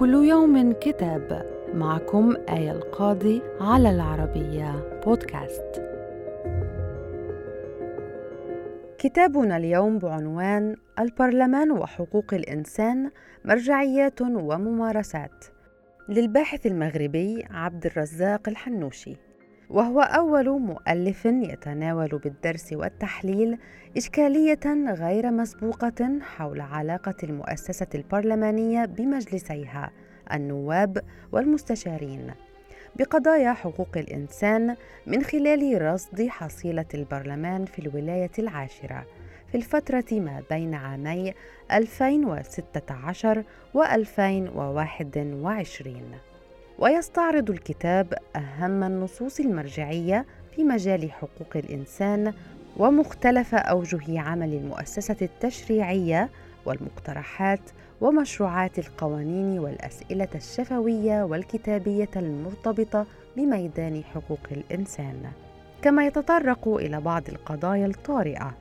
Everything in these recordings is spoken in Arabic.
كل يوم كتاب معكم آية القاضي على العربية بودكاست. كتابنا اليوم بعنوان البرلمان وحقوق الإنسان مرجعيات وممارسات للباحث المغربي عبد الرزاق الحنوشي. وهو أول مؤلف يتناول بالدرس والتحليل إشكالية غير مسبوقة حول علاقة المؤسسة البرلمانية بمجلسيها النواب والمستشارين بقضايا حقوق الإنسان من خلال رصد حصيلة البرلمان في الولاية العاشرة في الفترة ما بين عامي 2016 و 2021 ويستعرض الكتاب أهم النصوص المرجعية في مجال حقوق الإنسان ومختلف أوجه عمل المؤسسة التشريعية والمقترحات ومشروعات القوانين والأسئلة الشفوية والكتابية المرتبطة بميدان حقوق الإنسان. كما يتطرق إلى بعض القضايا الطارئة.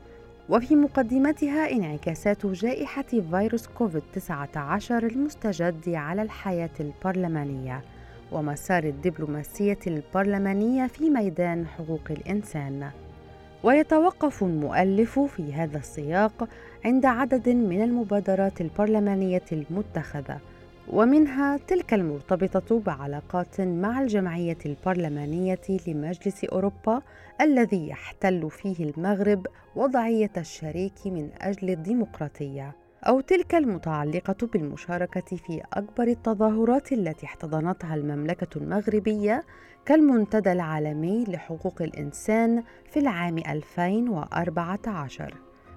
وفي مقدمتها انعكاسات جائحة فيروس كوفيد 19 المستجد على الحياة البرلمانية. ومسار الدبلوماسية البرلمانية في ميدان حقوق الإنسان. ويتوقف المؤلف في هذا السياق عند عدد من المبادرات البرلمانية المتخذة، ومنها تلك المرتبطة بعلاقات مع الجمعية البرلمانية لمجلس أوروبا الذي يحتل فيه المغرب وضعية الشريك من أجل الديمقراطية. أو تلك المتعلقة بالمشاركة في أكبر التظاهرات التي احتضنتها المملكة المغربية كالمنتدى العالمي لحقوق الإنسان في العام 2014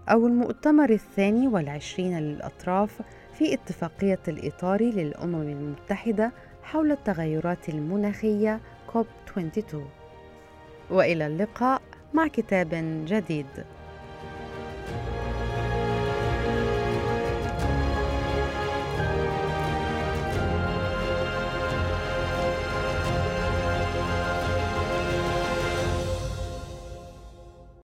أو المؤتمر الثاني والعشرين للأطراف في اتفاقية الإطار للأمم المتحدة حول التغيرات المناخية كوب 22 وإلى اللقاء مع كتاب جديد.